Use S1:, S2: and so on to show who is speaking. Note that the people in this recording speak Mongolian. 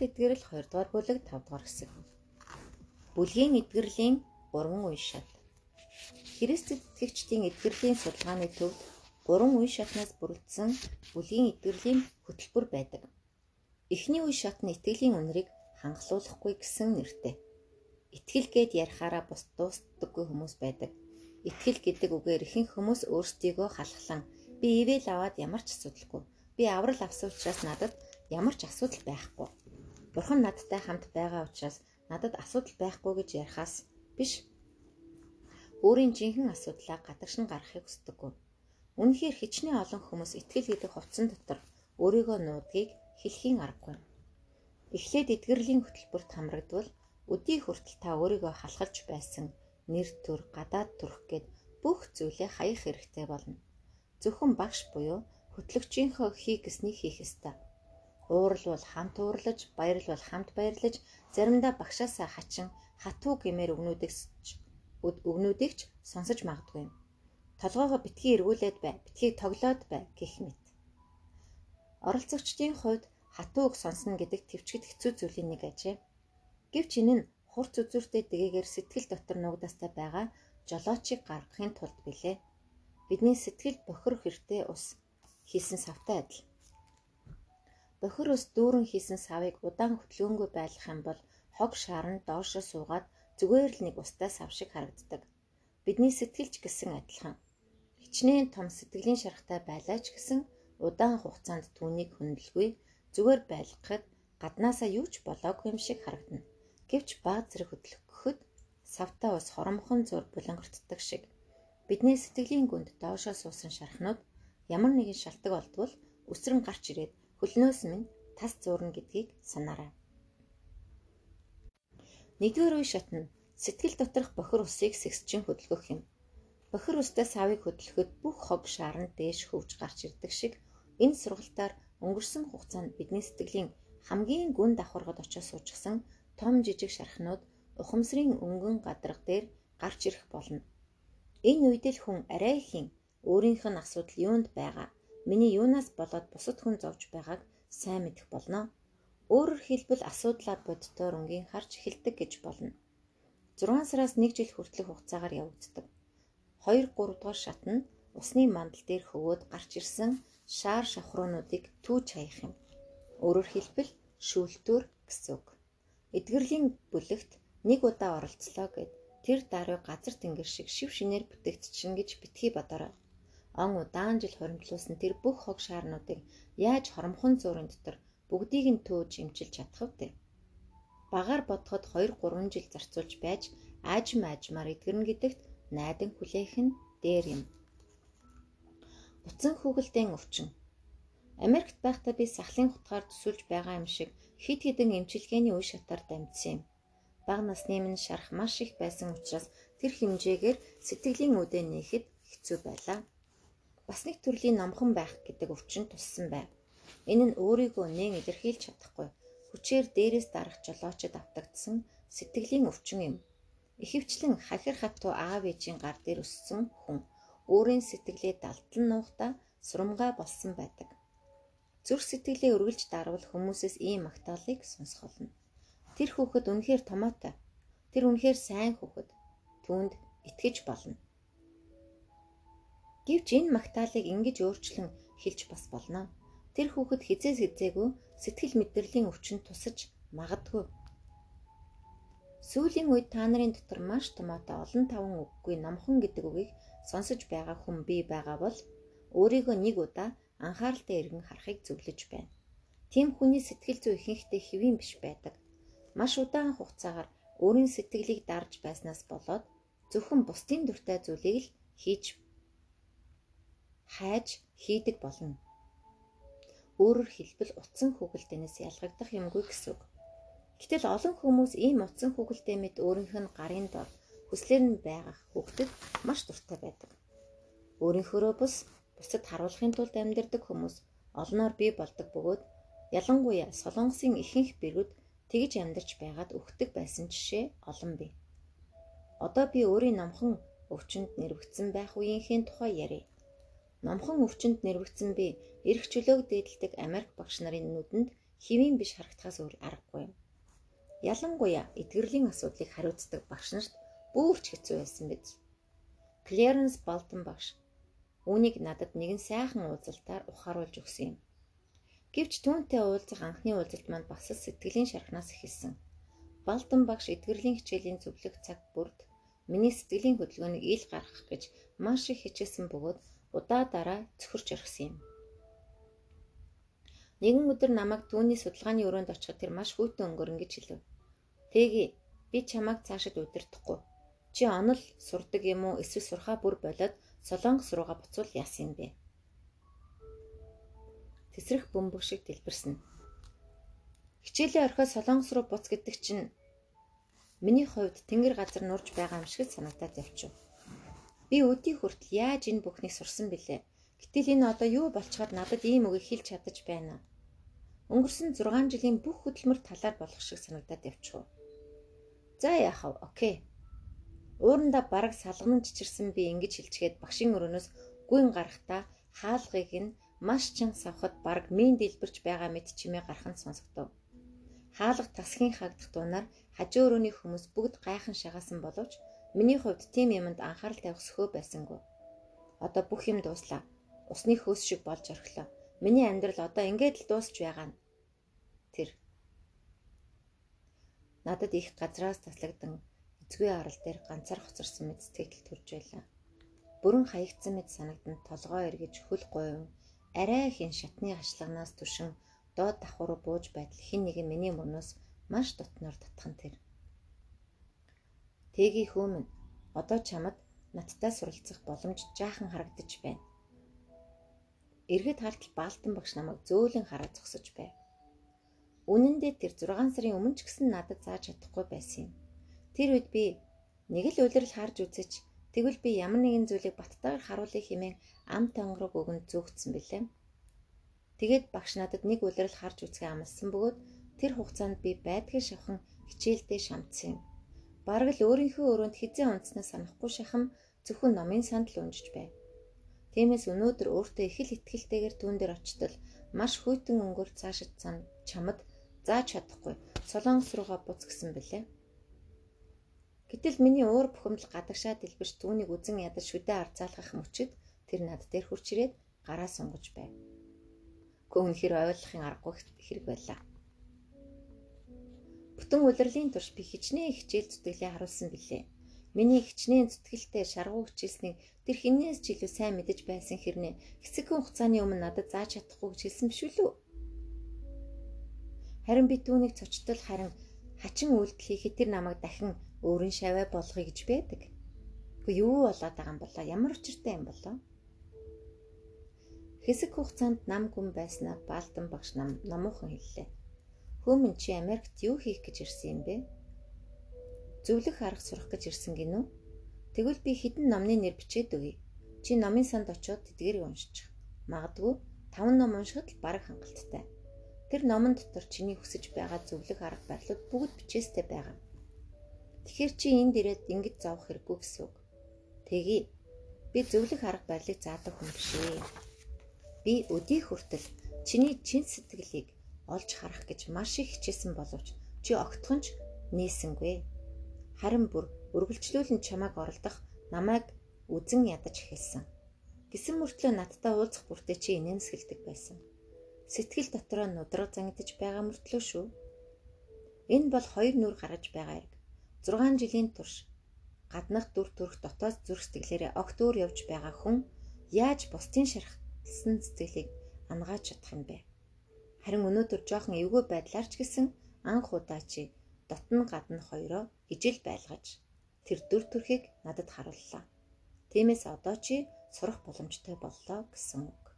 S1: Хятад эдгэрэл 2 дугаар бүлэг 5 дугаар хэсэг. Бүлгийн эдгэрлийн 3 үе шат. Христэд итгэгчдийн эдгэрлийн судалгааны төвд 3 үе шатнаас бүрдсэн бүлгийн эдгэрлийн хөтөлбөр байдаг. Эхний үе шат нь итгэлийн үнэрийг хангалуулахгүй гэсэн нэртэй. Итгэл гээд ярихаараа бус дуустдаггүй хүмүүс байдаг. Итгэл гэдэг үгээр ихэнх хүмүүс өөрсдийгөө халахлан би ивэл аваад ямар ч асуудалгүй. Би аврал авсан учраас надад ямар ч асуудал байхгүй. Бурхан надтай хамт байгаа учраас надад асуудал байхгүй гэж ярихаас биш. Өөрийн жинхэнэ асуудлаа гадагш нь гаргахыг хүсдэггүй. Үнэхээр хичнээн олон хүмүүс итгэл гэдэг хувцсан дотор өөрийгөө нуудгийг хэлхийн аргагүй. Эхлээд эдгэрлийн хөтөлбөрт хамрагдвал өдий хүртэл та өөрийгөө халахалж байсан нэр төр, гадаад төрх гэд бүх зүйлээ хаях хэрэгтэй болно. Зөвхөн багш буюу хөтлөгчийнхөө хийх гэснийг хийх ёстой. Уурал бол хамт уурлаж, баярл бол хамт баярлаж, заримдаа багшаасаа хачин хатуу гэмээр өгнүүдийг өгнүүдийг ч сонсож магадгүй юм. Толгоогоо битгий эргүүлээд бай, битгий тоглоод бай гэх мэт. Оролцогчдын хувьд хатууг сонсно гэдэг төвчгэд хэцүү зүйлийн нэг ажээ. Гэвч энэ нь хурц үзүүртэй дэгээр сэтгэл дотор нугдастай байгаа жолоочийг гаргахын тулд билээ. Бидний сэтгэл бохирох хэрэгтэй ус хийсэн савтай адил. Бохир ус дүүрэн хийсэн савыг удаан хөтлөөнгүй байлгах юм бол хог шар нь доошо суугаад зүгээр л нэг устай сав шиг харагддаг. Бидний сэтгэлч гэсэн адилхан. Хичнээн том сэтгэлийн шарахтай байлаа ч гэсэн удаан хугацаанд түүнийг хөндлөгүй зүгээр байлгахад гаднаасаа юу ч болоогүй юм шиг харагдана. Гэвч баг зэрэг хөдлөхөд савтаа ус хоромхон зур булангартдаг шиг бидний сэтгэлийн гүнд доошоо суусан шархнууд ямар нэгэн шалтгаан олдвол өсрөн гарч ирээд хөлнөөс минь тас зуурна гэдгийг санаарай. Нэгдүгээр үе шатна сэтгэл доторх бохир усыг сэгсчин хөдөлгөх юм. Бохир устай савыг хөдлөхөд бүх хог шаарн дээш хөвж гарч ирдэг шиг энэ сургалтаар өнгөрсөн хугацаанд бидний сэтгэлийн хамгийн гүн давхаргад очиж суучсан том жижиг шархнууд ухамсарын өнгөн гадарга дээр гарч ирэх болно. Энэ үед л хүн арай ихэн өөрийнх нь асуудал юунд байгаа, миний юунаас болоод бусад хүн зовж байгааг сайн мэдэх болно. Өөрөөр хэлбэл асуудлаа боддоор өнгийн харж эхэлдэг гэж болно. 6 сараас 1 жил хүртэлх хугацаагаар явагддаг. 2 3 дугаар шат нь усны мандал дээр хөвөөд гарч ирсэн шаар шавхруунуудыг түүж хаях юм. Өөрөөр хэлбэл шүүлтүүр гэсэн үг. Эдгэрлийн бүлэгт нэг удаа оролцлоо гэд тэр даруй газар тэнгэр шиг шив шинээр бүтээгдчихнэ гэж битгий бодорой. Он удаан жил хоримтлуулсан тэр бүх хог шаарнуудыг яаж хоромхон зуурын дотор бүгдийг нь төөж имчилж чадах вэ? Багаар бодоход 2 3 жил зарцуулж байж аажим аажмаар эдгэрнэ гэдэгт найдан хүлээх нь дээр юм. Буцан хүүгэлдээн өвчин. Америкт байхдаа би сахлын хутгаар төсөлж байгаа юм шиг хид хідэн эмчилгээний үе шатаар дамжсан юм. Бага насны минь шарах маш их байсан учраас тэр хэмжээгээр сэтгэлийн үдэ нээхэд хэцүү байлаа. Бас нэг төрлийн номхон байх гэдэг өвчин туссан байв. Энэ нь өөрийгөө нээн илэрхийлж чадахгүй хүчээр дээрээс дарах жолоочод автагдсан сэтгэлийн өвчин юм. Ихэвчлэн хахир хатуу аав ээжийн гар дээр өссөн хүн өөрийн сэтгэлээ далдлан нуухта сурамгай болсон байдаг. Зүрх сэтгэлээ өргөлж дарвал хүмүүсээс ийм магтаалыг сонсох болно. Тэр хүүхэд үнэхээр томоотой. Тэр үнэхээр сайн хүүхэд. Түүнд итгэж болно. Гэвч энэ магтаалыг ингэж өөрчлөн хэлж бас болно. Тэр хүүхэд хизээс хизээгүй сэтгэл мэдрэлийн өвчнөд тусаж магадгүй. Сүүлийн үед та нарын дотор маш томоотой олон таван үггүй номхон гэдэг үгийг сонсож байгаа хүн бий байгаа бол өөрийгөө нэг удаа анхааралтай эргэн харахыг зөвлөж байна. Тим хүний сэтгэл зүй ихэнхдээ хэвийн биш байдаг. Маш удаан хугацаагаар өөрийн сэтгэлийг дарж байснаас болоод зөвхөн бусдын дуртай зүйлийг л хийж хайж хийдэг болно. Өөрөөр хэлбэл утсан хүүхэлдээнээс ялгагдах юмгүй гэсэн үг. Гэтэл олон хүмүүс ийм утсан хүүхэлдэй мэд өөрийнх нь гарын дор хүслээр нь байгах хүүхдэд маш дуртай байдаг. Өөрийнхөө бус бусад харуулахын тулд амьдардаг хүмүүс олноор бий болдог бөгөөд ялангуяа солонгосын ихэнх бэргүүд тэгж амьдарч байгаад өгдөг байсан жишээ олон бий. Одоо би өөрийн номхон өвчнөд нэрвэгдсэн байх үеийнхээ тухай ярив. Номхон өвчнөд нэрвэгдсэн би эрх чөлөөг дээдэлдэг Америк багш нарын нүдэнд хэвийн биш харагдахаас өөр аргагүй юм. Ялангуяа эдгэрлийн асуудлыг хариуцдаг багш нарт бүрч хэцүү байсан биз. Клеренс Балтон багш үүнийг надад нэгэн сайхан уулзалтаар ухааруулж өгсөн юм. Гэвч түүнтэй уулзах анхны уулзалт манд бас сэтгэлийн шархнаас эхэлсэн. Балтон багш эдгэрлийн хичээлийн зөвлөх цаг бүрд миний сэтгэлийн хөдөлгөөнийг ил гаргах гэж маш их хичээсэн бөгөөд удаа дараа цөхөрч орхисон юм. Нэгэн өдөр намайг түүний судалгааны өрөөнд очиход тэр маш хүйтэн өнгөрөн гэж хэлв. Тэги би чамайг цаашид удирдахгүй. Чи онол сурдаг юм уу эсвэл сурхаа бүр болоод солонгос руугаа буцвал яасан юм бэ? Тесрэх бөмбөг шиг дэлбэрсэн. Хичээлээ орхиод солонгос руу буц гэдэг чинь миний хувьд тэнгэр газар нурж байгаа юм шиг санагдаад явчихв. Би өдий хүртэл яаж энэ бүхнийг сурсан бilé? Гэтэл энэ одоо юу болчиход надад ийм үгийг хэлж чадаж байна. Өнгөрсөн 6 жилийн бүх хөдөлмөр талаар болох шиг санагдаад явчихв. За яах вэ? Окей. Уурандаа бараг салган чичирсэн би ингэж хэлчихэд багшийн өрөөнөөс гүйн гарахтаа хаалгыг нь маш чанга савхад бараг мэн дэлбэрч байгаа мэт чимээ гархан сонсогдов. Хаалга тасхийн хагдах дунаар хажуу өрөөний хүмүүс бүгд гайхан шагаасан боловч миний хувьд тийм юмд анхаарал тавих сөхөө байсангүй. Одоо бүх юм дууслаа. Усны хөөс шиг болж орхилоо. Миний амьдрал одоо ингээд л дуусч байгаа нь. Тэр надад их газраас таслагдан эцгүй арал дээр ганцаар хоцорсон мэт сэтгэл төрж байлаа. Бүрэн хаягдсан мэт санагдан толгоо эргэж хөл гойвон арай хин шатны ашлагнаас түшин доод давхар бууж байтал хин нэг миний мөрнөөс маш дотноор татхан тэр. Тэги хөөмөн одоо чамд надтай суралцах боломж жаахан харагдаж байна. Эргэд хартал Баалтан багш намайг зөөлөн хараад зогсож байв. Үнэн дээр тэр 6 сарын өмнө ч гэсэн надад зааж чадахгүй байсан юм. Тэр үед би нэг л улирал харж үзэж тэгвэл би ямар нэгэн зүйлийг баттайгаар харуулъя хэмээн ам тонгорог өгөнд зүгтсэн бэлээ. Тэгээд багш надад нэг улирал харж үзгээ амласан бөгөөд тэр хугацаанд би байдгийн шавхан хичээлдээ шамдсан юм. Бараг л өөрийнхөө өрөөнд хизээ унтснаа санахгүй шахам зөвхөн номын санд л унжиж байв. Тиймээс өнөөдөр өөртөө их л ихтгэлтэйгээр түүн дээр очтол маш хүйтэн өнгөөр цаашид чамд зааж чадахгүй солонгос руугаа буц гисэн бэлээ. Гэтэл миний уур бухимдал гадагшаа дэлбэрч түүнийг үзен ядаж шүдэ арцаалгах мөчөд тэр над дээр хурч ирээд гараа сунгаж байв. Гүн хэр ойлгохын аргагүй хэрэг байлаа. Бүтэн улирлын турш би хичнээн хичээл зүтгэлээ харуулсан билээ. Миний хичнээн зүтгэлтэй шаргуу хичээснийг тэр хинээс ч илүү сайн мэдэж байсан хэрнээ хэсэгхэн хугацааны өмнө надад зааж чадахгүй гэж хэлсэн биш үү? Харин би түүнийг цочтол харин хачин үйлдэл хийхэд тэр намайг дахин өөрийн шаваа болгоё гэж байдаг. Гэхдээ юу болоод байгаа юм болоо? Ямар учиртай юм болоо? Хэсэг хугацаанд нам гүн байснаа Балтан багш нам намуухан хэллээ. Хөөмөн чи Америкт юу хийх гэж ирсэн юм бэ? Зөвлөх арга сурах гэж ирсэн гинүү? Тэгвэл би хідэн номны нэр бичээд өгье. Чи номын санд очиод тэдгэрийг уншчих. Магадгүй 5 ном уншихад л бараг хангалттай. Тэр номон дотор чиний хүсэж байгаа зөвлөх арга барилууд бүгд бичээстэй байгаа. Тэгэхээр чи энд ирээд ингэж зовох хэрэггүй гэсэн үг. Тэгье. Би зөвлөх арга барилыг заадаг хүн биш ээ. Би өдий хүртэл чиний чин сэтгэлийг олж харах гэж маш их хичээсэн боловч чи огтхонч нээсэнгүй. Харин бүр өргөлжлүүлэн чамайг оролдох намайг үзен ядаж эхэлсэн. Гисэн мөртлөө надтай уулзах бүртээ чи инээмсгэлдэг байсан. Сэтгэл дотроо нудраг зангидж байгаа мөртлөө шүү. Энэ бол хоёр нүр гараж байгаа хэрэг. 6 жилийн турш гаднах дүр төрх дотоод зүрх сэтгэлээрээ огт өөр явж байгаа хүн яаж бусдын шархсан сэтгэлийг ангааж чадах юм бэ? Харин өнөөдөр жоохон эвгүй байдлаар ч гэсэн анх удаа чи дотн гадна хоёроо ижил байлгаж тэр дүр төрхийг надад харууллаа. Тиймээс одоо чи сурах боломжтой боллоо гэсэн үг.